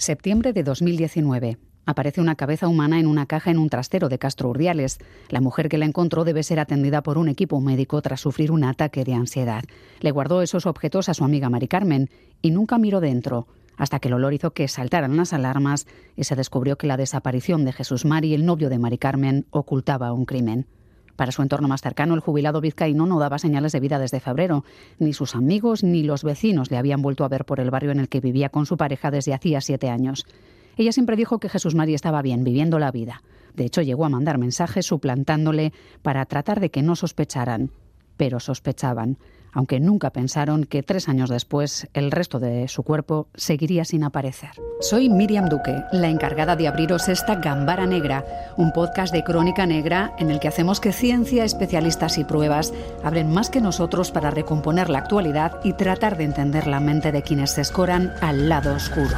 Septiembre de 2019. Aparece una cabeza humana en una caja en un trastero de Castro Urdiales. La mujer que la encontró debe ser atendida por un equipo médico tras sufrir un ataque de ansiedad. Le guardó esos objetos a su amiga Mari Carmen y nunca miró dentro, hasta que el olor hizo que saltaran las alarmas y se descubrió que la desaparición de Jesús Mari, el novio de Mari Carmen, ocultaba un crimen. Para su entorno más cercano, el jubilado vizcaíno no daba señales de vida desde febrero. Ni sus amigos ni los vecinos le habían vuelto a ver por el barrio en el que vivía con su pareja desde hacía siete años. Ella siempre dijo que Jesús María estaba bien, viviendo la vida. De hecho, llegó a mandar mensajes suplantándole para tratar de que no sospecharan. Pero sospechaban aunque nunca pensaron que tres años después el resto de su cuerpo seguiría sin aparecer. Soy Miriam Duque, la encargada de abriros esta Gambara Negra, un podcast de crónica negra en el que hacemos que ciencia, especialistas y pruebas abren más que nosotros para recomponer la actualidad y tratar de entender la mente de quienes se escoran al lado oscuro.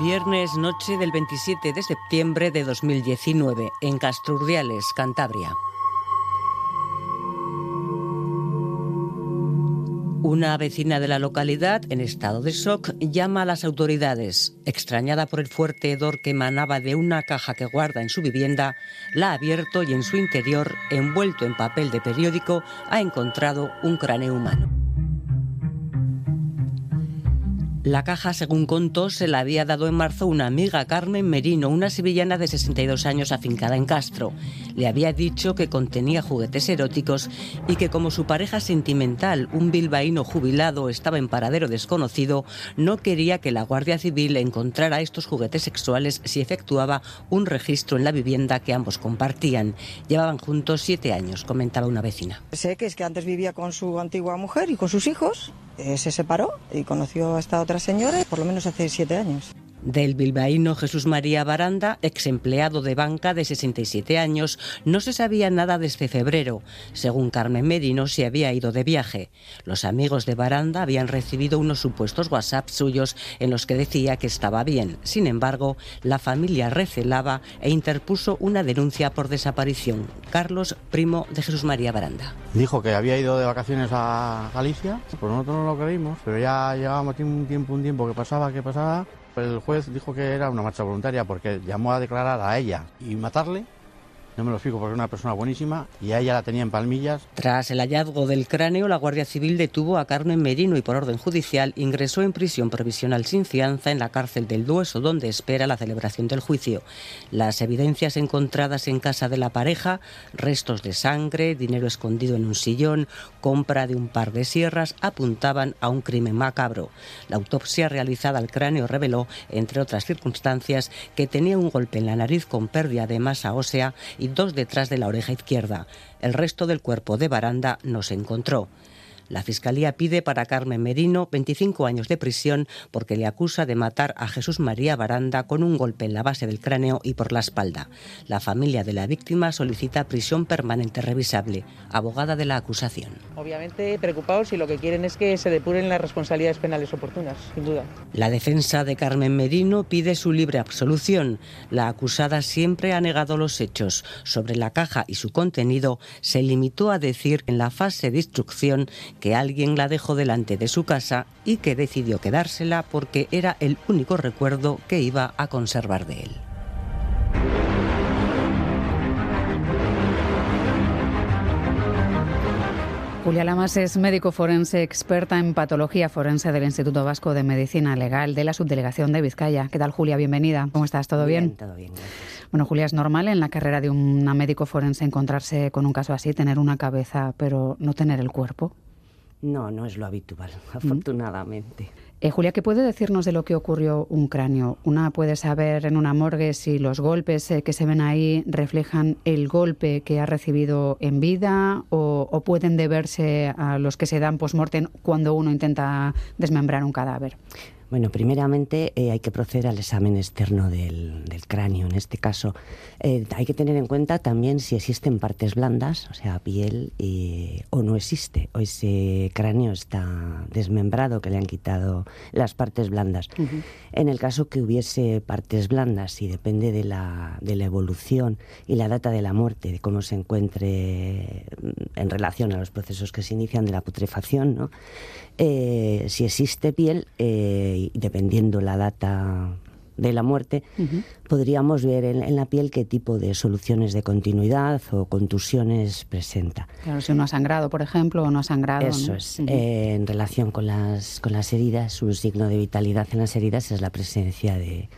Viernes noche del 27 de septiembre de 2019 en Castrurdiales, Cantabria. Una vecina de la localidad, en estado de shock, llama a las autoridades. Extrañada por el fuerte hedor que emanaba de una caja que guarda en su vivienda, la ha abierto y en su interior, envuelto en papel de periódico, ha encontrado un cráneo humano. La caja, según contó, se la había dado en marzo una amiga, Carmen Merino, una sevillana de 62 años afincada en Castro. Le había dicho que contenía juguetes eróticos y que como su pareja sentimental, un bilbaíno jubilado, estaba en paradero desconocido, no quería que la Guardia Civil encontrara estos juguetes sexuales si efectuaba un registro en la vivienda que ambos compartían. Llevaban juntos siete años, comentaba una vecina. Sé que es que antes vivía con su antigua mujer y con sus hijos se separó y conoció a esta otra señora por lo menos hace siete años del bilbaíno Jesús María Baranda, ex empleado de banca de 67 años, no se sabía nada desde febrero. Según Carmen Medino, se había ido de viaje. Los amigos de Baranda habían recibido unos supuestos WhatsApp suyos en los que decía que estaba bien. Sin embargo, la familia recelaba e interpuso una denuncia por desaparición. Carlos, primo de Jesús María Baranda. Dijo que había ido de vacaciones a Galicia, pues nosotros no lo creímos, pero ya llevábamos un tiempo, un tiempo que pasaba, que pasaba, el juez dijo que era una marcha voluntaria porque llamó a declarar a ella y matarle no me lo explico porque es una persona buenísima y a ella la tenía en palmillas. Tras el hallazgo del cráneo, la Guardia Civil detuvo a Carmen Merino y por orden judicial ingresó en prisión provisional sin fianza en la cárcel del Dueso, donde espera la celebración del juicio. Las evidencias encontradas en casa de la pareja, restos de sangre, dinero escondido en un sillón, compra de un par de sierras, apuntaban a un crimen macabro. La autopsia realizada al cráneo reveló, entre otras circunstancias, que tenía un golpe en la nariz con pérdida de masa ósea y dos detrás de la oreja izquierda. El resto del cuerpo de Baranda no se encontró. La Fiscalía pide para Carmen Merino 25 años de prisión porque le acusa de matar a Jesús María Baranda con un golpe en la base del cráneo y por la espalda. La familia de la víctima solicita prisión permanente revisable. Abogada de la acusación. Obviamente preocupados y lo que quieren es que se depuren las responsabilidades penales oportunas, sin duda. La defensa de Carmen Merino pide su libre absolución. La acusada siempre ha negado los hechos. Sobre la caja y su contenido se limitó a decir en la fase de instrucción que alguien la dejó delante de su casa y que decidió quedársela porque era el único recuerdo que iba a conservar de él. Julia Lamas es médico forense, experta en patología forense del Instituto Vasco de Medicina Legal de la Subdelegación de Vizcaya. ¿Qué tal, Julia? Bienvenida. ¿Cómo estás? ¿Todo bien? bien todo bien. Bueno, Julia, es normal en la carrera de una médico forense encontrarse con un caso así, tener una cabeza, pero no tener el cuerpo. No, no es lo habitual, afortunadamente. Eh, Julia, ¿qué puede decirnos de lo que ocurrió un cráneo? Una puede saber en una morgue si los golpes eh, que se ven ahí reflejan el golpe que ha recibido en vida o, o pueden deberse a los que se dan post-mortem cuando uno intenta desmembrar un cadáver. Bueno, primeramente eh, hay que proceder al examen externo del, cráneo. En este caso, eh, hay que tener en cuenta también si existen partes blandas, o sea, piel, o no existe, o ese cráneo está desmembrado, que le han quitado las partes blandas. En el caso que hubiese partes blandas, y depende de la, de la evolución y la data de la muerte, de cómo se encuentre mm, en relación a los procesos que se inician de la putrefacción, ¿no? Eh, si existe piel, eh, dependiendo la data de la muerte, podríamos ver en, la piel qué tipo de soluciones de continuidad o contusiones presenta. Claro, si uno ha sangrado, por ejemplo, o no ha sangrado. Eso es. Eh, en relación con las, con las heridas, un signo de vitalidad en las heridas es la presencia de,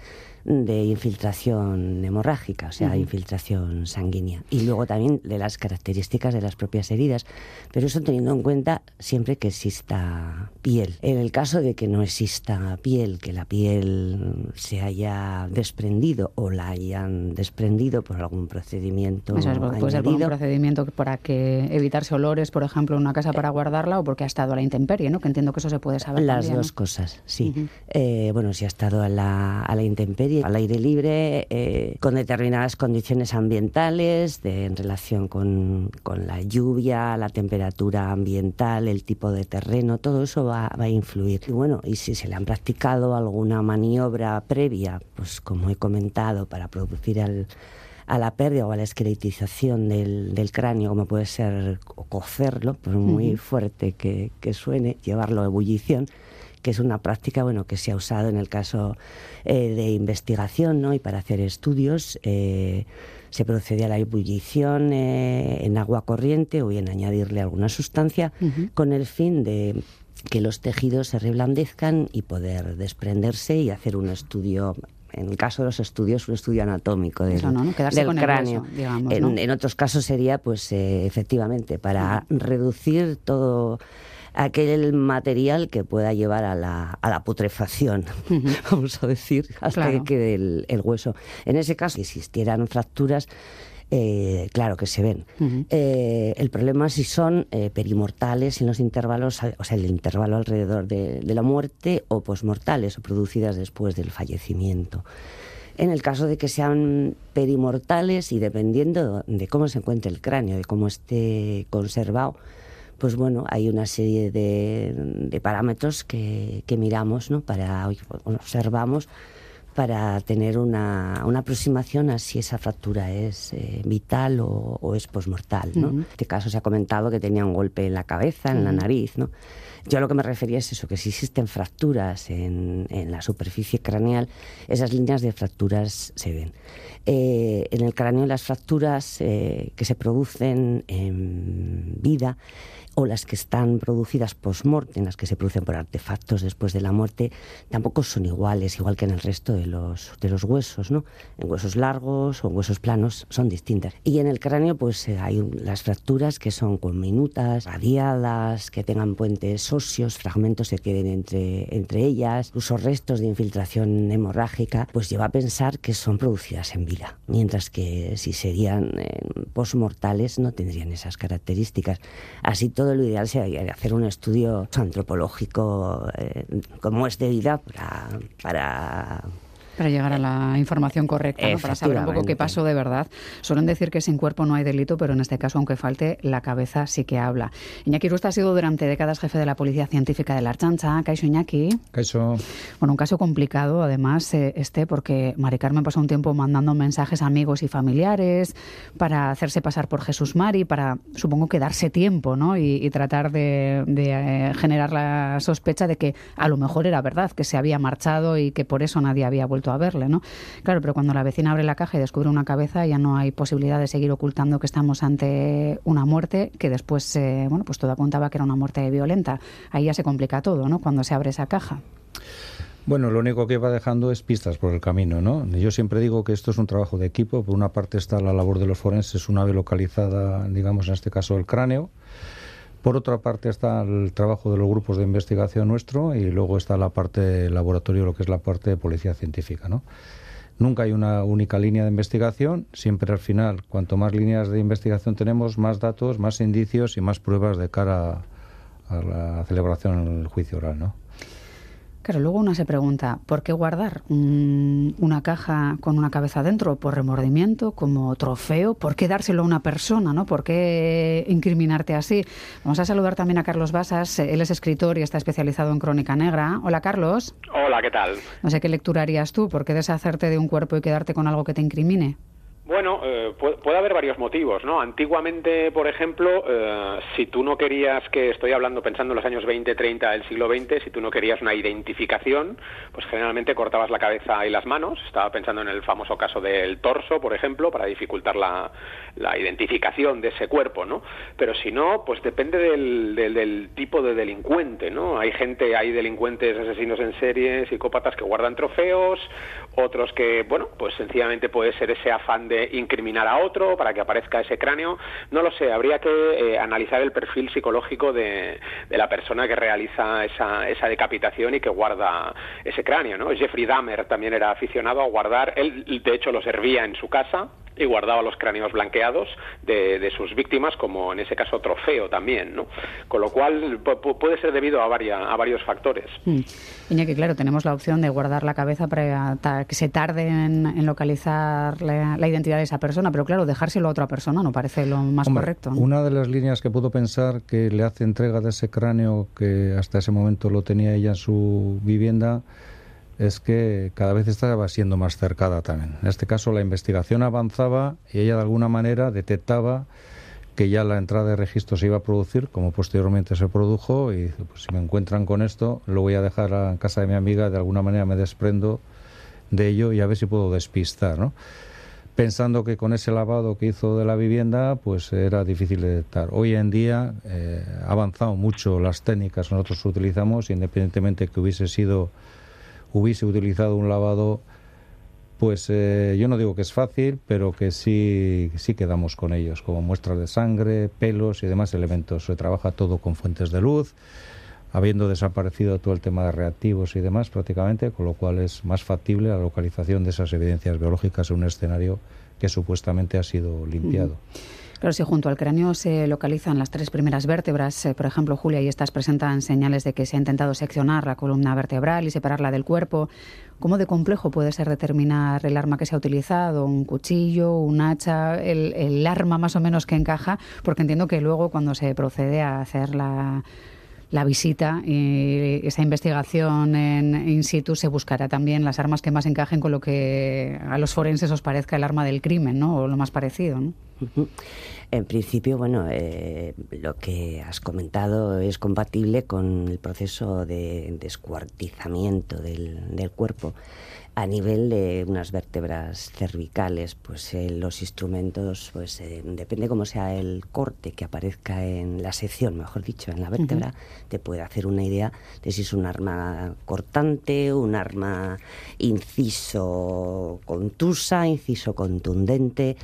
de infiltración hemorrágica, o sea, infiltración sanguínea. Y luego también de las características de las propias heridas, pero eso teniendo en cuenta siempre que exista piel. En el caso de que no exista piel, que la piel se haya desprendido o la hayan desprendido por algún procedimiento Eso es, puede ser por un procedimiento para que evitarse olores, por ejemplo, en una casa para guardarla o porque ha estado a la intemperie, ¿no? Que entiendo que eso se puede saber. Las dos cosas, sí. Eh, bueno, si ha estado a la, a la intemperie al aire libre, eh, con determinadas condiciones ambientales de, en relación con, con, la lluvia, la temperatura ambiental, el tipo de terreno, todo eso va, va, a influir. Y bueno, y si se le han practicado alguna maniobra previa, pues como he comentado, para producir al a la pérdida o a la esqueletización del, del cráneo, como puede ser cocerlo, por muy fuerte que, que, suene, llevarlo a ebullición, que es una práctica bueno que se ha usado en el caso eh, de investigación ¿no? y para hacer estudios. Eh, se procede a la ebullición eh, en agua corriente o bien añadirle alguna sustancia con el fin de que los tejidos se reblandezcan y poder desprenderse y hacer un estudio en el caso de los estudios, un estudio anatómico del, cráneo. en, otros casos sería, pues, efectivamente, para reducir todo aquel material que pueda llevar a la, a la putrefacción, vamos a decir, hasta que quede el, hueso. En ese caso, si existieran fracturas, eh, claro que se ven. Eh, el problema si son eh, perimortales en los intervalos, o sea, el intervalo alrededor de, la muerte o posmortales o producidas después del fallecimiento. En el caso de que sean perimortales y dependiendo de cómo se encuentre el cráneo, de cómo esté conservado, pues bueno, hay una serie de, parámetros que, miramos, ¿no? Para, observamos para tener una, aproximación a si esa fractura es eh, vital o, es posmortal. ¿no? En este caso se ha comentado que tenía un golpe en la cabeza, en la nariz. ¿no? Yo a lo que me refería es eso, que si existen fracturas en, la superficie craneal, esas líneas de fracturas se ven. Eh, en el cráneo las fracturas eh, que se producen en vida o las que están producidas post-mortem, las que se producen por artefactos después de la muerte, tampoco son iguales, igual que en el resto de los, de los huesos, ¿no? En huesos largos o en huesos planos son distintas. Y en el cráneo, pues eh, hay las fracturas que son con minutas, radiadas, que tengan puentes óseos, fragmentos que queden entre, entre ellas, incluso restos de infiltración hemorrágica, pues lleva a pensar que son producidas en vida, mientras que si serían eh, post-mortales no tendrían esas características. Así todo lo ideal sería hacer un estudio antropológico eh, como es de vida para, para para llegar a la información correcta, para saber un poco qué pasó de verdad. Suelen decir que sin cuerpo no hay delito, pero en este caso, aunque falte, la cabeza sí que habla. Iñaki Rusta ha sido durante décadas jefe de la Policía Científica de la Archancha. Caixo Iñaki. Caixo. Bueno, un caso complicado, además, eh, este, porque Mari Carmen pasó un tiempo mandando mensajes a amigos y familiares para hacerse pasar por Jesús Mari, para, supongo que darse tiempo, ¿no? Y, tratar de, eh, generar la sospecha de que a lo mejor era verdad, que se había marchado y que por eso nadie había vuelto a verle, ¿no? Claro, pero cuando la vecina abre la caja y descubre una cabeza, ya no hay posibilidad de seguir ocultando que estamos ante una muerte que después, eh, bueno, pues todo apuntaba que era una muerte violenta. Ahí ya se complica todo, ¿no? Cuando se abre esa caja. Bueno, lo único que va dejando es pistas por el camino, ¿no? Yo siempre digo que esto es un trabajo de equipo. Por una parte está la labor de los forenses, una vez localizada, digamos, en este caso el cráneo, por otra parte está el trabajo de los grupos de investigación nuestro y luego está la parte laboratorio, lo que es la parte de policía científica. ¿no? Nunca hay una única línea de investigación, siempre al final, cuanto más líneas de investigación tenemos, más datos, más indicios y más pruebas de cara a, la celebración del juicio oral. ¿no? Claro, luego uno se pregunta, ¿por qué guardar una caja con una cabeza dentro? ¿Por remordimiento? ¿Como trofeo? ¿Por qué dárselo a una persona? ¿no? ¿Por qué incriminarte así? Vamos a saludar también a Carlos Basas. Él es escritor y está especializado en crónica negra. Hola, Carlos. Hola, ¿qué tal? No sé qué lectura harías tú. ¿Por qué deshacerte de un cuerpo y quedarte con algo que te incrimine? Bueno, eh, puede, haber varios motivos, ¿no? Antiguamente, por ejemplo, eh, si tú no querías, que estoy hablando pensando en los años 20, 30 del siglo XX, si tú no querías una identificación, pues generalmente cortabas la cabeza y las manos. Estaba pensando en el famoso caso del torso, por ejemplo, para dificultar la, identificación de ese cuerpo, ¿no? Pero si no, pues depende del, del, tipo de delincuente, ¿no? Hay gente, hay delincuentes, asesinos en serie, psicópatas que guardan trofeos, otros que, bueno, pues sencillamente puede ser ese afán de incriminar a otro para que aparezca ese cráneo. No lo sé, habría que eh, analizar el perfil psicológico de, la persona que realiza esa, esa, decapitación y que guarda ese cráneo. ¿no? Jeffrey Dahmer también era aficionado a guardar, él de hecho lo servía en su casa y guardaba los cráneos blanqueados de, sus víctimas como en ese caso trofeo también, ¿no? Con lo cual puede ser debido a, a varios factores. Mm. que claro, tenemos la opción de guardar la cabeza para que se tarde en, localizar la, identidad de esa persona, pero claro, dejárselo a otra persona no parece lo más correcto. Una de las líneas que puedo pensar que le hace entrega de ese cráneo que hasta ese momento lo tenía ella en su vivienda es que cada vez estaba siendo más cercada también. En este caso la investigación avanzaba y ella de alguna manera detectaba que ya la entrada de registro se iba a producir, como posteriormente se produjo, y pues si me encuentran con esto, lo voy a dejar a casa de mi amiga, de alguna manera me desprendo de ello y a ver si puedo despistar, ¿no? Pensando que con ese lavado que hizo de la vivienda, pues era difícil de detectar. Hoy en día eh, ha avanzado mucho las técnicas que nosotros utilizamos, independientemente que hubiese sido hubiese utilizado un lavado, pues eh, yo no digo que es fácil, pero que sí, sí quedamos con ellos, como muestras de sangre, pelos y demás elementos. Se trabaja todo con fuentes de luz, habiendo desaparecido todo el tema de reactivos y demás prácticamente, con lo cual es más factible la localización de esas evidencias biológicas en un escenario que supuestamente ha sido limpiado. Claro, si junto al cráneo se localizan las tres primeras vértebras, eh, por ejemplo, Julia, y estas presentan señales de que se ha intentado seccionar la columna vertebral y separarla del cuerpo, ¿cómo de complejo puede ser determinar el arma que se ha utilizado? ¿Un cuchillo, un hacha, el, el arma más o menos que encaja? Porque entiendo que luego cuando se procede a hacer la la visita y esa investigación en in situ se buscará también las armas que más encajen con lo que a los forenses os parezca el arma del crimen, ¿no? O lo más parecido, ¿no? En principio, bueno, eh, lo que has comentado es compatible con el proceso de descuartizamiento del, del cuerpo a nivel de unas vértebras cervicales, pues eh, los instrumentos, pues eh, depende cómo sea el corte que aparezca en la sección, mejor dicho, en la vértebra, te puede hacer una idea de si es un arma cortante, un arma inciso contusa, inciso contundente,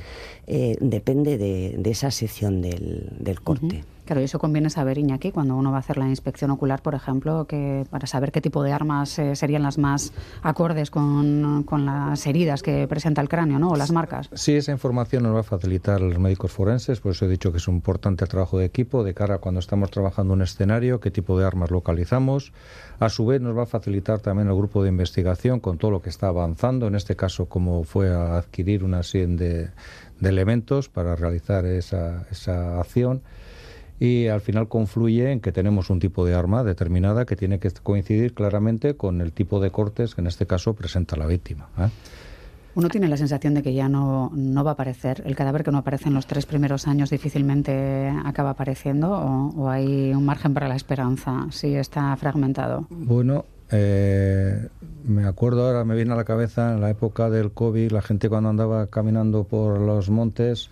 eh, depende de, esa sección del, corte. Claro, y eso conviene saber, Iñaki, cuando uno va a hacer la inspección ocular, por ejemplo, para saber qué tipo de armas eh, serían las más acordes con, las heridas que presenta el cráneo, ¿no? O las marcas. Sí, esa información nos va a facilitar los médicos forenses, por eso he dicho que es un importante trabajo de equipo, de cara a cuando estamos trabajando un escenario, qué tipo de armas localizamos. A su vez nos va a facilitar también el grupo de investigación con todo lo que está avanzando, en este caso, como fue a adquirir una serie de, elementos para realizar esa, esa acción y al final confluye en que tenemos un tipo de arma determinada que tiene que coincidir claramente con el tipo de cortes que en este caso presenta la víctima. ¿eh? Uno tiene la sensación de que ya no, no va a aparecer. El cadáver que no aparece en los tres primeros años difícilmente acaba apareciendo o, hay un margen para la esperanza si está fragmentado. Bueno, eh, me acuerdo ahora, me viene a la cabeza en la época del COVID, la gente cuando andaba caminando por los montes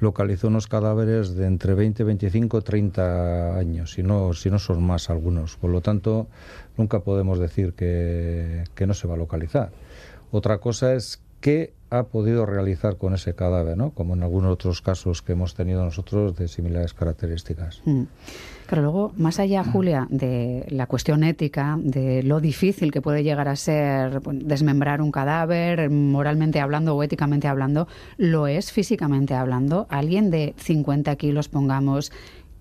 localizó unos cadáveres de entre 20, 25, 30 años, si no, si no son más algunos. Por lo tanto, nunca podemos decir que, que no se va a localizar. Otra cosa es qué ha podido realizar con ese cadáver, ¿no? como en algunos otros casos que hemos tenido nosotros de similares características. Mm. Pero luego, más allá, Julia, de la cuestión ética, de lo difícil que puede llegar a ser desmembrar un cadáver, moralmente hablando o éticamente hablando, lo es físicamente hablando. Alguien de 50 kilos, pongamos,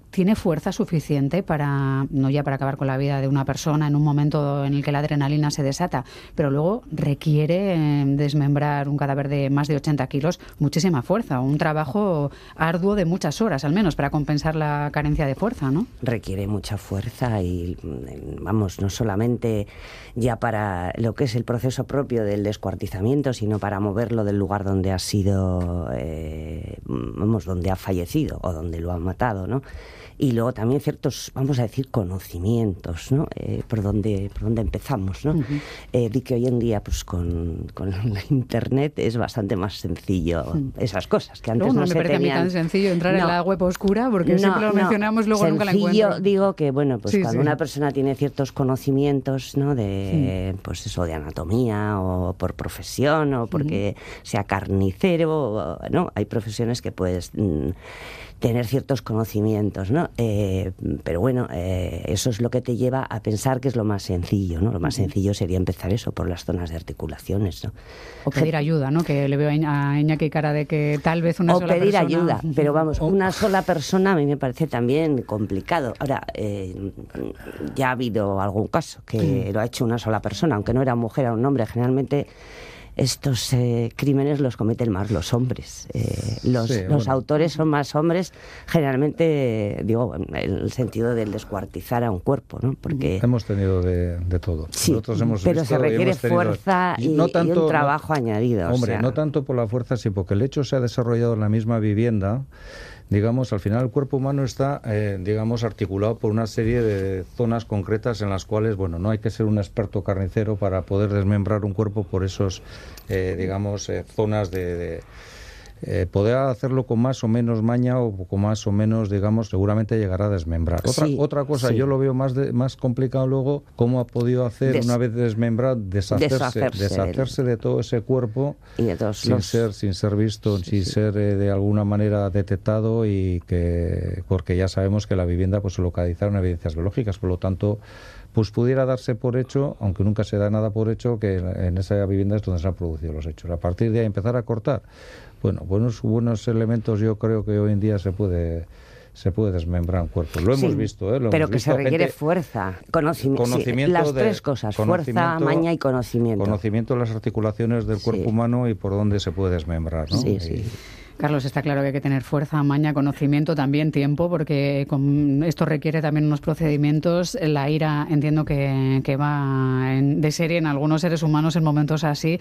tiene fuerza suficiente para, no ya para acabar con la vida de una persona en un momento en el que la adrenalina se desata, pero luego requiere eh, desmembrar un cadáver de más de 80 kilos, muchísima fuerza, un trabajo arduo de muchas horas al menos para compensar la carencia de fuerza, ¿no? Requiere mucha fuerza y, mm, vamos, no solamente ya para lo que es el proceso propio del descuartizamiento, sino para moverlo del lugar donde ha sido, eh, vamos, donde ha fallecido o donde lo han matado, ¿no? Y luego también ciertos, vamos a decir, conocimientos, ¿no? Eh, por donde por donde empezamos, ¿no? Eh, di que hoy en día, pues con, con la internet es bastante más sencillo esas cosas que antes no, no me parece a mí tan sencillo entrar en la web oscura porque siempre lo mencionamos luego nunca la encuentro. digo que bueno, pues cuando una persona tiene ciertos conocimientos, ¿no? De pues eso de anatomía o por profesión o porque sea carnicero, ¿no? Hay profesiones que puedes mm, tener ciertos conocimientos, ¿no? Eh, pero bueno, eh, eso es lo que te lleva a pensar que es lo más sencillo, ¿no? Lo más sencillo sería empezar eso por las zonas de articulaciones, ¿no? O pedir ayuda, ¿no? Que le veo a Iñaki cara de que tal vez una o sola pedir persona... ayuda, pero vamos, una sola persona a mí me parece también complicado. Ahora, eh, ya ha habido algún caso que lo ha hecho una sola persona, aunque no era mujer, era un hombre, generalmente estos eh, crímenes los cometen más los hombres. Eh, los, autores son más hombres, generalmente, digo, en el sentido del descuartizar a un cuerpo, ¿no? Porque... Hemos tenido de, todo. Sí, pero se requiere fuerza y, un trabajo añadido. Hombre, no tanto por la fuerza, sino porque el hecho se ha desarrollado en la misma vivienda digamos, al final el cuerpo humano está, eh, digamos, articulado por una serie de zonas concretas en las cuales, bueno, no hay que ser un experto carnicero para poder desmembrar un cuerpo por esos, eh, digamos, eh, zonas de eh, poder hacerlo con más o menos maña o con más o menos, digamos, seguramente llegará a desmembrar. Otra, otra cosa, yo lo veo más, más complicado luego, cómo ha podido hacer, una vez desmembrado, deshacerse, deshacerse, de todo ese cuerpo sin, ser, sin ser visto, sin ser eh, de alguna manera detectado y que, porque ya sabemos que la vivienda pues se localizaron evidencias biológicas, por lo tanto pues pudiera darse por hecho, aunque nunca se da nada por hecho, que en esa vivienda es donde se han producido los hechos. A partir de ahí empezar a cortar, bueno, buenos, buenos elementos yo creo que hoy en día se puede se puede desmembrar un cuerpo. Lo hemos visto, ¿eh? pero que se requiere fuerza, conocimiento, las tres cosas, fuerza, maña y conocimiento. Conocimiento de las articulaciones del cuerpo humano y por dónde se puede desmembrar, ¿no? Sí, sí. Carlos, está claro que hay que tener fuerza, maña, conocimiento, también tiempo, porque con esto requiere también unos procedimientos. La ira entiendo que, va de serie en algunos seres humanos en momentos así.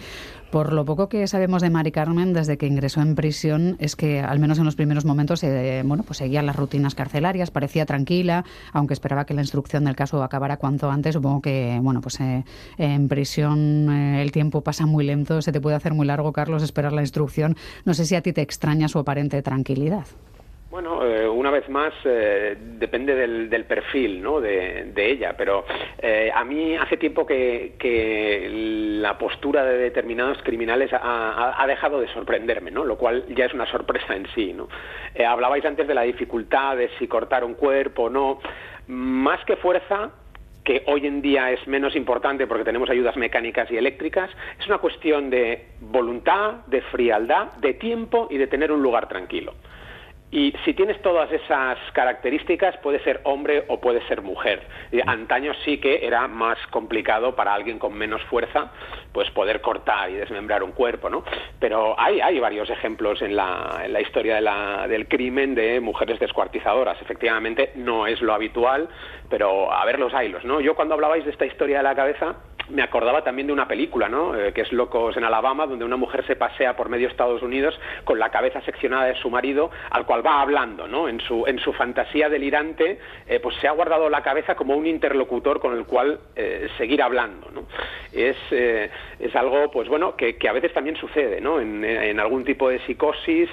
Por lo poco que sabemos de Mari Carmen desde que ingresó en prisión es que al menos en los primeros momentos eh, bueno, pues seguía las rutinas carcelarias, parecía tranquila, aunque esperaba que la instrucción del caso acabara cuanto antes. Supongo que bueno, pues eh, en prisión eh, el tiempo pasa muy lento, se te puede hacer muy largo, Carlos, esperar la instrucción. No sé si a ti te extraña extraña su aparente tranquilidad. Bueno, eh, una vez más, eh, depende del, perfil ¿no? de, ella, pero eh, a mí hace tiempo que, la postura de determinados criminales ha, dejado de sorprenderme, ¿no? lo cual ya es una sorpresa en sí. ¿no? hablabais antes de la dificultad de si cortar un cuerpo o no. Más que fuerza, que hoy en día es menos importante porque tenemos ayudas mecánicas y eléctricas, es una cuestión de voluntad, de frialdad, de tiempo y de tener un lugar tranquilo. Y si tienes todas esas características, puede ser hombre o puede ser mujer. antaño sí que era más complicado para alguien con menos fuerza, pues poder cortar y desmembrar un cuerpo, ¿no? Pero hay, hay varios ejemplos en la, en la historia del crimen de mujeres descuartizadoras. Efectivamente, no es lo habitual, pero a ver los hilos, ¿no? Yo cuando hablabais de esta historia de la cabeza, me acordaba también de una película, ¿no? Eh, que es Locos en Alabama, donde una mujer se pasea por medio Estados Unidos con la cabeza seccionada de su marido, al cual va hablando, ¿no? En su, en su fantasía delirante, eh, pues se ha guardado la cabeza como un interlocutor con el cual eh, seguir hablando, ¿no? Es, es algo, pues bueno, que, que, a veces también sucede, ¿no? En, en algún tipo de psicosis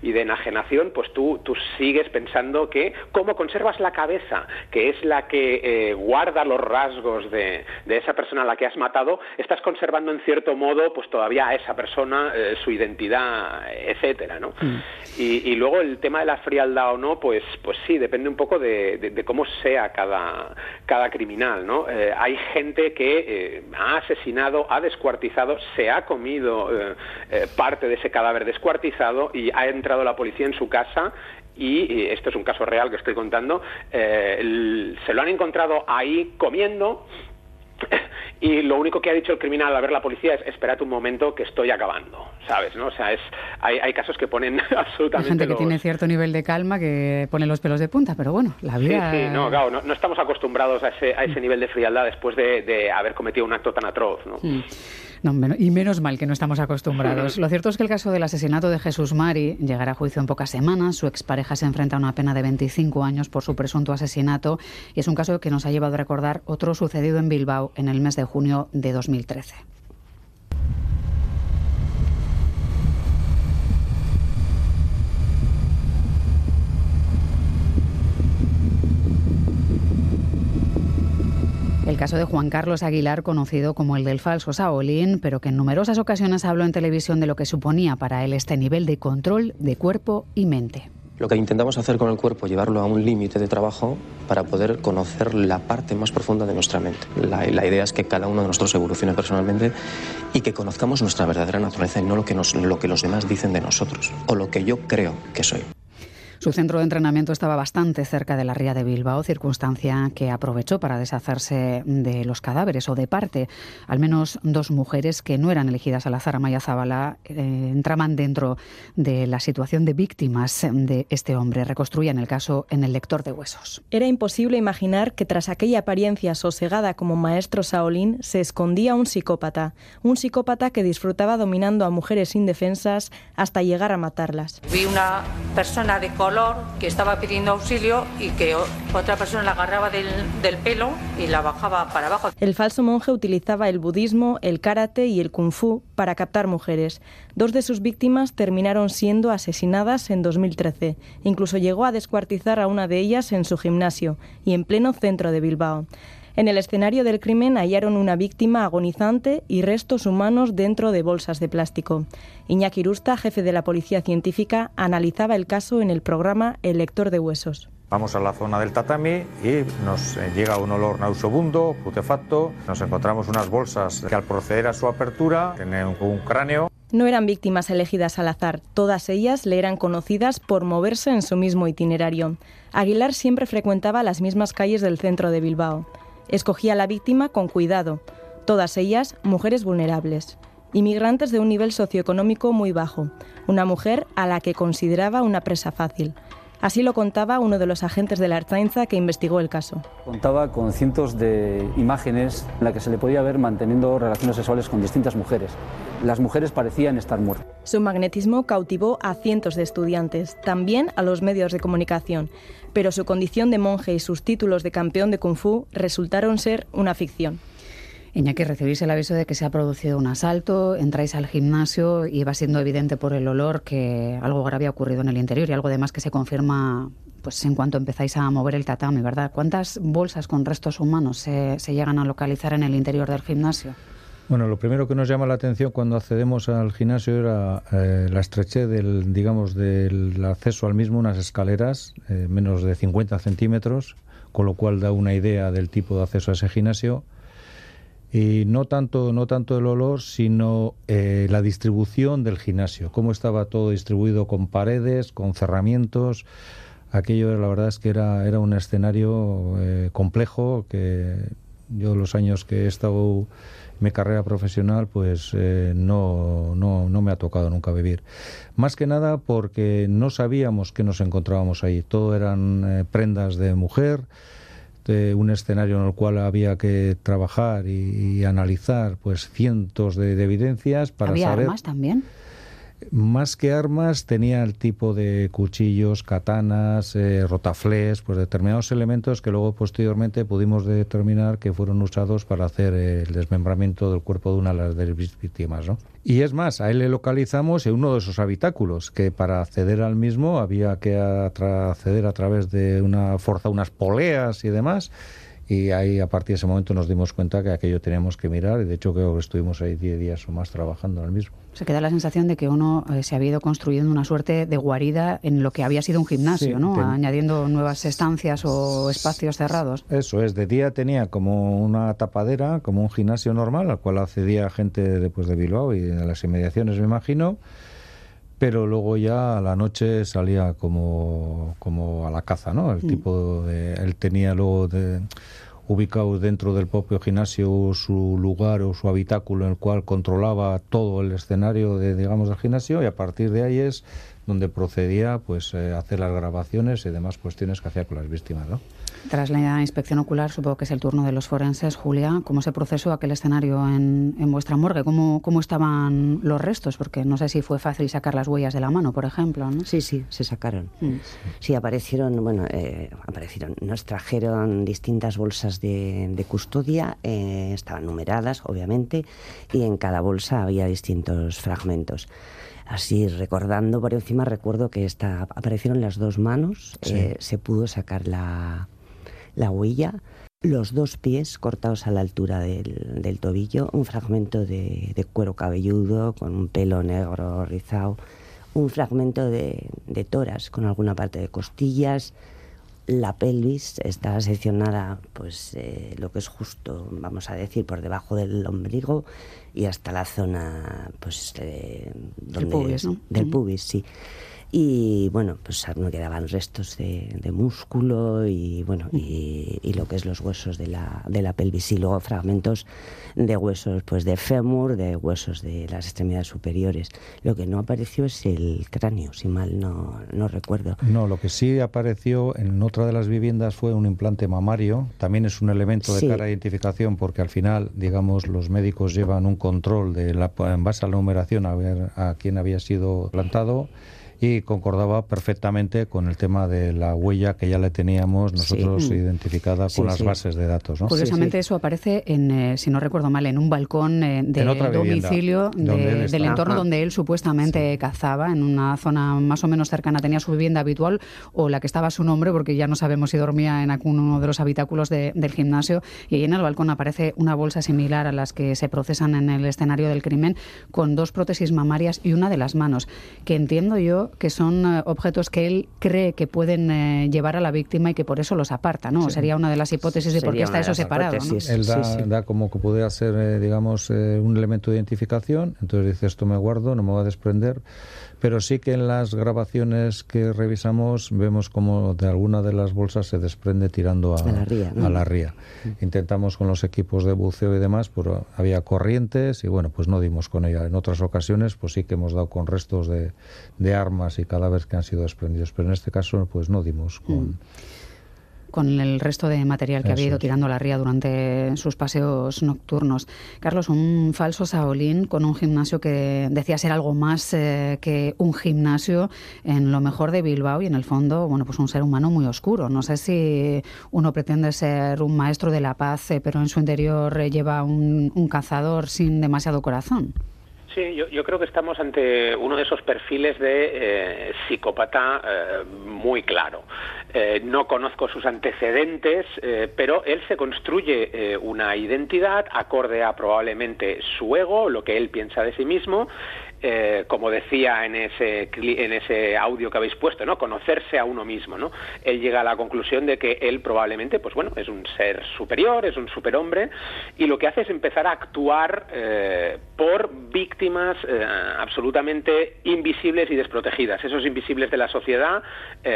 y de enajenación, pues tú, tú sigues pensando que cómo conservas la cabeza, que es la que guarda los rasgos de, de esa persona la que has matado, estás conservando en cierto modo pues todavía a esa persona, eh, su identidad, etcétera, ¿no? Mm. Y, luego el tema de la frialdad o no, pues, pues sí, depende un poco de, cómo sea cada, cada criminal, ¿no? Eh, hay gente que eh, ha asesinado, ha descuartizado, se ha comido parte de ese cadáver descuartizado y ha entrado la policía en su casa y, esto es un caso real que estoy contando, eh, se lo han encontrado ahí comiendo y lo único que ha dicho el criminal al ver la policía es espérate un momento que estoy acabando, ¿sabes? ¿no? O sea, es, hay, hay casos que ponen absolutamente... Hay gente que tiene cierto nivel de calma que pone los pelos de punta, pero bueno, la vida... Sí, sí, no, claro, no, estamos acostumbrados a ese, a ese nivel de frialdad después de, haber cometido un acto tan atroz, ¿no? Mm y menos mal que no estamos acostumbrados. Lo cierto es que el caso del asesinato de Jesús Mari llegará a juicio en pocas semanas. Su expareja se enfrenta a una pena de 25 años por su presunto asesinato y es un caso que nos ha llevado a recordar otro sucedido en Bilbao en el mes de junio de 2013. El caso de Juan Carlos Aguilar, conocido como el del falso Saolín, pero que en numerosas ocasiones habló en televisión de lo que suponía para él este nivel de control de cuerpo y mente. Lo que intentamos hacer con el cuerpo, llevarlo a un límite de trabajo para poder conocer la parte más profunda de nuestra mente. La, idea es que cada uno de nosotros evolucione personalmente y que conozcamos nuestra verdadera naturaleza y no lo que, lo que los demás dicen de nosotros o lo que yo creo que soy. Su centro de entrenamiento estaba bastante cerca de la ría de Bilbao, circunstancia que aprovechó para deshacerse de los cadáveres o de parte. Al menos dos mujeres que no eran elegidas al azar a Maya Zabala eh, entraban dentro de la situación de víctimas de este hombre. Reconstruían el caso en el lector de huesos. Era imposible imaginar que tras aquella apariencia sosegada como maestro Saolín se escondía un psicópata, un psicópata que disfrutaba dominando a mujeres indefensas hasta llegar a matarlas. Vi una persona de que estaba pidiendo auxilio y que otra persona la agarraba del, del pelo y la bajaba para abajo. El falso monje utilizaba el budismo, el karate y el kung fu para captar mujeres. Dos de sus víctimas terminaron siendo asesinadas en 2013. Incluso llegó a descuartizar a una de ellas en su gimnasio y en pleno centro de Bilbao. En el escenario del crimen hallaron una víctima agonizante y restos humanos dentro de bolsas de plástico. Iñaki Rusta, jefe de la Policía Científica, analizaba el caso en el programa El lector de huesos. Vamos a la zona del tatami y nos eh, llega un olor nauseabundo, putefacto. Nos encontramos unas bolsas que al proceder a su apertura tienen un cráneo. No eran víctimas elegidas al azar, todas ellas le eran conocidas por moverse en su mismo itinerario. Aguilar siempre frecuentaba las mismas calles del centro de Bilbao. Escogía a la víctima con cuidado, todas ellas mujeres vulnerables, inmigrantes de un nivel socioeconómico muy bajo, una mujer a la que consideraba una presa fácil. Así lo contaba uno de los agentes de la Arzainza que investigó el caso. Contaba con cientos de imágenes en las que se le podía ver manteniendo relaciones sexuales con distintas mujeres. Las mujeres parecían estar muertas. Su magnetismo cautivó a cientos de estudiantes, también a los medios de comunicación, pero su condición de monje y sus títulos de campeón de kung fu resultaron ser una ficción. Iñaki, recibís el aviso de que se ha producido un asalto, entráis al gimnasio y va siendo evidente por el olor que algo grave ha ocurrido en el interior y algo además que se confirma pues en cuanto empezáis a mover el tatami, ¿verdad? ¿Cuántas bolsas con restos humanos se, llegan a localizar en el interior del gimnasio? Bueno, lo primero que nos llama la atención cuando accedemos al gimnasio era eh, la estrechez del, digamos, del acceso al mismo, unas escaleras eh, menos de 50 centímetros, con lo cual da una idea del tipo de acceso a ese gimnasio y no tanto no tanto el olor sino eh, la distribución del gimnasio. Cómo estaba todo distribuido con paredes con cerramientos. Aquello la verdad es que era era un escenario eh, complejo que yo los años que he estado en mi carrera profesional pues eh, no, no, no me ha tocado nunca vivir. Más que nada porque no sabíamos que nos encontrábamos ahí. Todo eran prendas de mujer un escenario en el cual había que trabajar y, analizar pues cientos de, evidencias para ¿Había saber armas también más que armas tenía el tipo de cuchillos, katanas, eh, rotaflés, pues determinados elementos que luego posteriormente pudimos determinar que fueron usados para hacer el desmembramiento del cuerpo de una de las víctimas. ¿no? Y es más, a él le localizamos en uno de esos habitáculos, que para acceder al mismo había que acceder a través de una fuerza, unas poleas y demás y ahí a partir de ese momento nos dimos cuenta que aquello teníamos que mirar y de hecho creo que estuvimos ahí 10 días o más trabajando en el mismo. Se queda la sensación de que uno eh, se había ido construyendo una suerte de guarida en lo que había sido un gimnasio, ¿no? Añadiendo nuevas estancias o espacios cerrados. Eso es, de día tenía como una tapadera, como un gimnasio normal, al cual accedía gente después de Bilbao y de las inmediaciones, me imagino pero luego ya a la noche salía como, como a la caza, ¿no? El mm. tipo de... Él tenía luego de, ubicado dentro del propio gimnasio su lugar o su habitáculo en el cual controlaba todo el escenario de, digamos, del gimnasio y a partir de ahí es donde procedía pues eh, a hacer las grabaciones y demás cuestiones que hacía con las víctimas, ¿no? Tras la inspección ocular, supongo que es el turno de los forenses. Julia, ¿cómo se procesó aquel escenario en, vuestra morgue? ¿Cómo, ¿Cómo, estaban los restos? Porque no sé si fue fácil sacar las huellas de la mano, por ejemplo. ¿no? Sí, sí, se sacaron. Mm. Sí, aparecieron, bueno, eh, aparecieron. Nos trajeron distintas bolsas de, custodia, eh, estaban numeradas, obviamente, y en cada bolsa había distintos fragmentos así recordando por encima recuerdo que esta, aparecieron las dos manos eh, se pudo sacar la, la huella, los dos pies cortados a la altura del, tobillo, un fragmento de, cuero cabelludo con un pelo negro rizado, un fragmento de, toras con alguna parte de costillas, la pelvis está seccionada, pues eh, lo que es justo, vamos a decir, por debajo del ombligo y hasta la zona, pues, eh, pubis, del pubis, sí y bueno, pues no quedaban restos de, músculo y bueno, y, lo que es los huesos de la, de la pelvis y luego fragmentos de huesos pues de fémur, de huesos de las extremidades superiores. Lo que no apareció es el cráneo, si mal no, no recuerdo. No, lo que sí apareció en otra de las viviendas fue un implante mamario, también es un elemento de cara a identificación porque al final, digamos, los médicos llevan un control de la, en base a la numeración a ver a quién había sido plantado y concordaba perfectamente con el tema de la huella que ya le teníamos nosotros mm. identificada con las bases de datos. Curiosamente eso aparece, en, eh, si no recuerdo mal, en un balcón eh, de domicilio del entorno donde él supuestamente cazaba, en una zona más o menos cercana, tenía su vivienda habitual o la que estaba a su nombre, porque ya no sabemos si dormía en alguno de los habitáculos del gimnasio, y ahí en el balcón aparece una bolsa similar a las que se procesan en el escenario del crimen, con dos prótesis mamarias y una de las manos, que entiendo yo que son eh, objetos que él cree que pueden eh, llevar a la víctima y que por eso los aparta, ¿no? Sería una de las hipótesis de por qué está eso separado. ¿no? Él da, como que puede ser, eh, digamos, un elemento de identificación, entonces dice esto me guardo, no me va a desprender pero sí que en las grabaciones que revisamos vemos como de alguna de las bolsas se desprende tirando a, la ría. Intentamos con los equipos de buceo y demás, pero había corrientes y bueno, pues no dimos con ella. En otras ocasiones, pues sí que hemos dado con restos de, de armas y cadáveres que han sido desprendidos, pero en este caso, pues no dimos con. Mm con el resto de material que había ido tirando la ría durante sus paseos nocturnos. Carlos, un falso Saolín con un gimnasio que decía ser algo más eh, que un gimnasio en lo mejor de Bilbao y en el fondo, bueno, pues un ser humano muy oscuro. No sé si uno pretende ser un maestro de la paz, eh, pero en su interior eh, lleva un, cazador sin demasiado corazón. Sí, yo, creo que estamos ante uno de esos perfiles de psicópata muy claro. Eh, no conozco sus antecedentes, eh, pero él se construye eh, una identidad acorde a probablemente su ego, lo que él piensa de sí mismo, eh, como decía en ese, en ese audio que habéis puesto, ¿no? conocerse a uno mismo. ¿no? Él llega a la conclusión de que él probablemente pues bueno, es un ser superior, es un superhombre, y lo que hace es empezar a actuar eh, por víctimas eh, absolutamente invisibles y desprotegidas. Esos invisibles de la sociedad,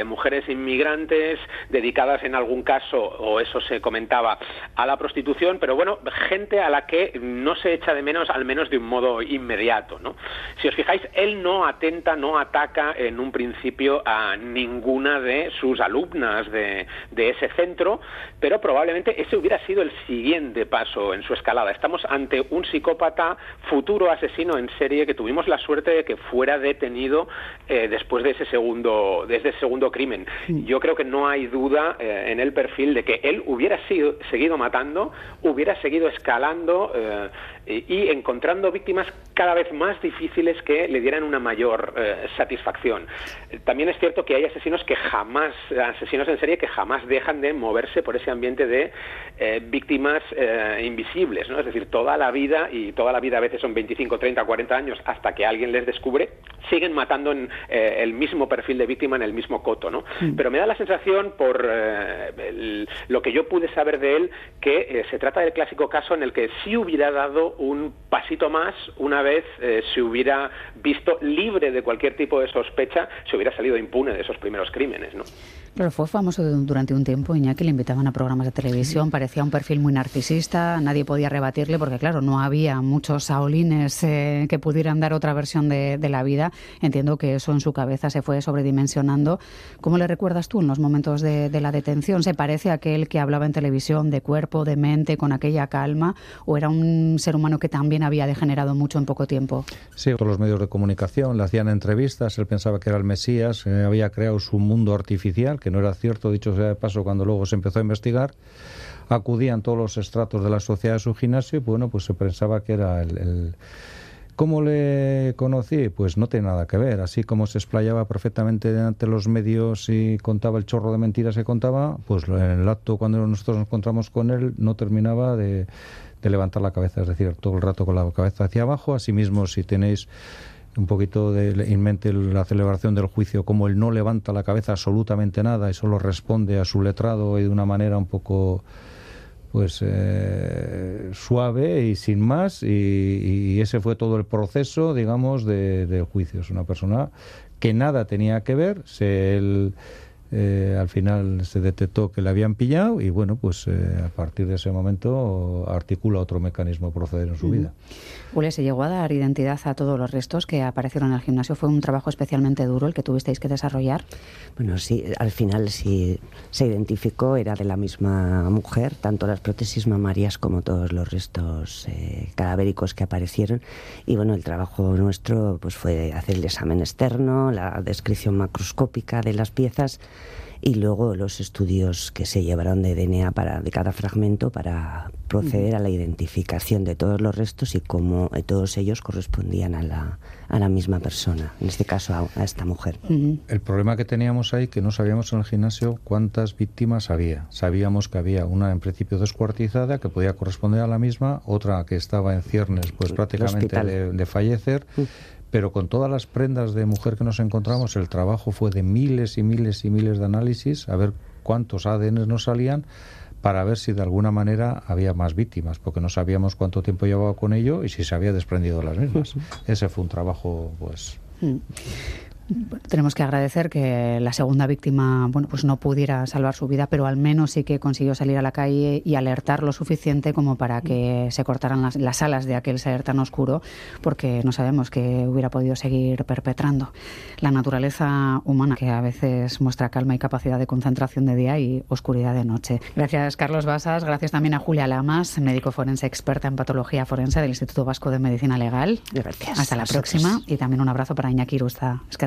mujeres inmigrantes, dedicadas en algún caso, o eso se comentaba, a la prostitución, pero bueno, gente a la que no se echa de menos, al menos de un modo inmediato. ¿no? Si os fijáis, él no atenta, no ataca en un principio a ninguna de sus alumnas de, ese centro, pero probablemente ese hubiera sido el siguiente paso en su escalada. Estamos ante un psicópata futuro asesino en serie que tuvimos la suerte de que fuera detenido eh, después de ese segundo, de ese segundo crimen. Yo creo que no hay duda eh, en el perfil de que él hubiera sido, seguido matando, hubiera seguido escalando eh, y encontrando víctimas cada vez más difíciles que le dieran una mayor eh, satisfacción. También es cierto que hay asesinos que jamás, asesinos en serie que jamás dejan de moverse por ese ambiente de eh, víctimas eh, invisibles, ¿no? Es decir, toda la vida, y toda la vida a veces son 25, 30, 40 años, hasta que alguien les descubre, siguen matando en eh, el mismo perfil de víctima en el mismo coto, ¿no? Mm. Pero me da la sensación, por eh, lo que yo pude saber de él, que eh, se trata del clásico caso en el que sí hubiera dado un pasito más una vez se hubiera visto libre de cualquier tipo de sospecha, se hubiera salido impune de esos primeros crímenes, ¿no? Pero fue famoso durante un tiempo, Iñaki le invitaban a programas de televisión, parecía un perfil muy narcisista, nadie podía rebatirle porque, claro, no había muchos saolines eh, que pudieran dar otra versión de, la vida. Entiendo que eso en su cabeza se fue sobredimensionando. ¿Cómo le recuerdas tú en los momentos de, la detención? ¿Se parece a aquel que hablaba en televisión de cuerpo, de mente, con aquella calma? ¿O era un ser humano que también había degenerado mucho en poco tiempo? Sí, todos los medios de comunicación le hacían entrevistas, él pensaba que era el Mesías, eh, había creado su mundo artificial que no era cierto, dicho sea de paso, cuando luego se empezó a investigar, acudían todos los estratos de la sociedad a su gimnasio y bueno, pues se pensaba que era el, ¿Cómo le conocí? Pues no tiene nada que ver. Así como se explayaba perfectamente ante los medios y contaba el chorro de mentiras que contaba, pues en el acto cuando nosotros nos encontramos con él no terminaba de, de levantar la cabeza, es decir, todo el rato con la cabeza hacia abajo. Asimismo, si tenéis un poquito de, en mente la celebración del juicio, como él no levanta la cabeza absolutamente nada y solo responde a su letrado y de una manera un poco pues eh, suave y sin más y, ese fue todo el proceso digamos de, del juicio. Es una persona que nada tenía que ver se eh, al final se detectó que le habían pillado y bueno, pues eh, a partir de ese momento articula otro mecanismo de proceder en su vida. Ule, se llegó a dar identidad a todos los restos que aparecieron en el gimnasio. ¿Fue un trabajo especialmente duro el que tuvisteis que desarrollar? Bueno, sí, al final sí se identificó, era de la misma mujer, tanto las prótesis mamarias como todos los restos eh, cadavéricos que aparecieron. Y bueno, el trabajo nuestro pues fue hacer el examen externo, la descripción macroscópica de las piezas y luego los estudios que se llevaron de DNA para, de cada fragmento para proceder a la identificación de todos los restos y cómo eh, todos ellos correspondían a la, a la misma persona, en este caso a, esta mujer. El problema que teníamos ahí que no sabíamos en el gimnasio cuántas víctimas había. Sabíamos que había una en principio descuartizada que podía corresponder a la misma, otra que estaba en ciernes pues prácticamente de, fallecer pero con todas las prendas de mujer que nos encontramos, el trabajo fue de miles y miles y miles de análisis, a ver cuántos ADN nos salían para ver si de alguna manera había más víctimas, porque no sabíamos cuánto tiempo llevaba con ello y si se había desprendido las mismas. Ese fue un trabajo, pues. Tenemos que agradecer que la segunda víctima bueno pues no pudiera salvar su vida pero al menos sí que consiguió salir a la calle y alertar lo suficiente como para que se cortaran las, alas de aquel ser tan oscuro porque no sabemos que hubiera podido seguir perpetrando. La naturaleza humana que a veces muestra calma y capacidad de concentración de día y oscuridad de noche. Gracias Carlos Basas. Gracias también a Julia Lamas médico forense experta en patología forense del Instituto Vasco de Medicina Legal. Gracias. Hasta la próxima. Y también un abrazo para Iñaki Irusta es que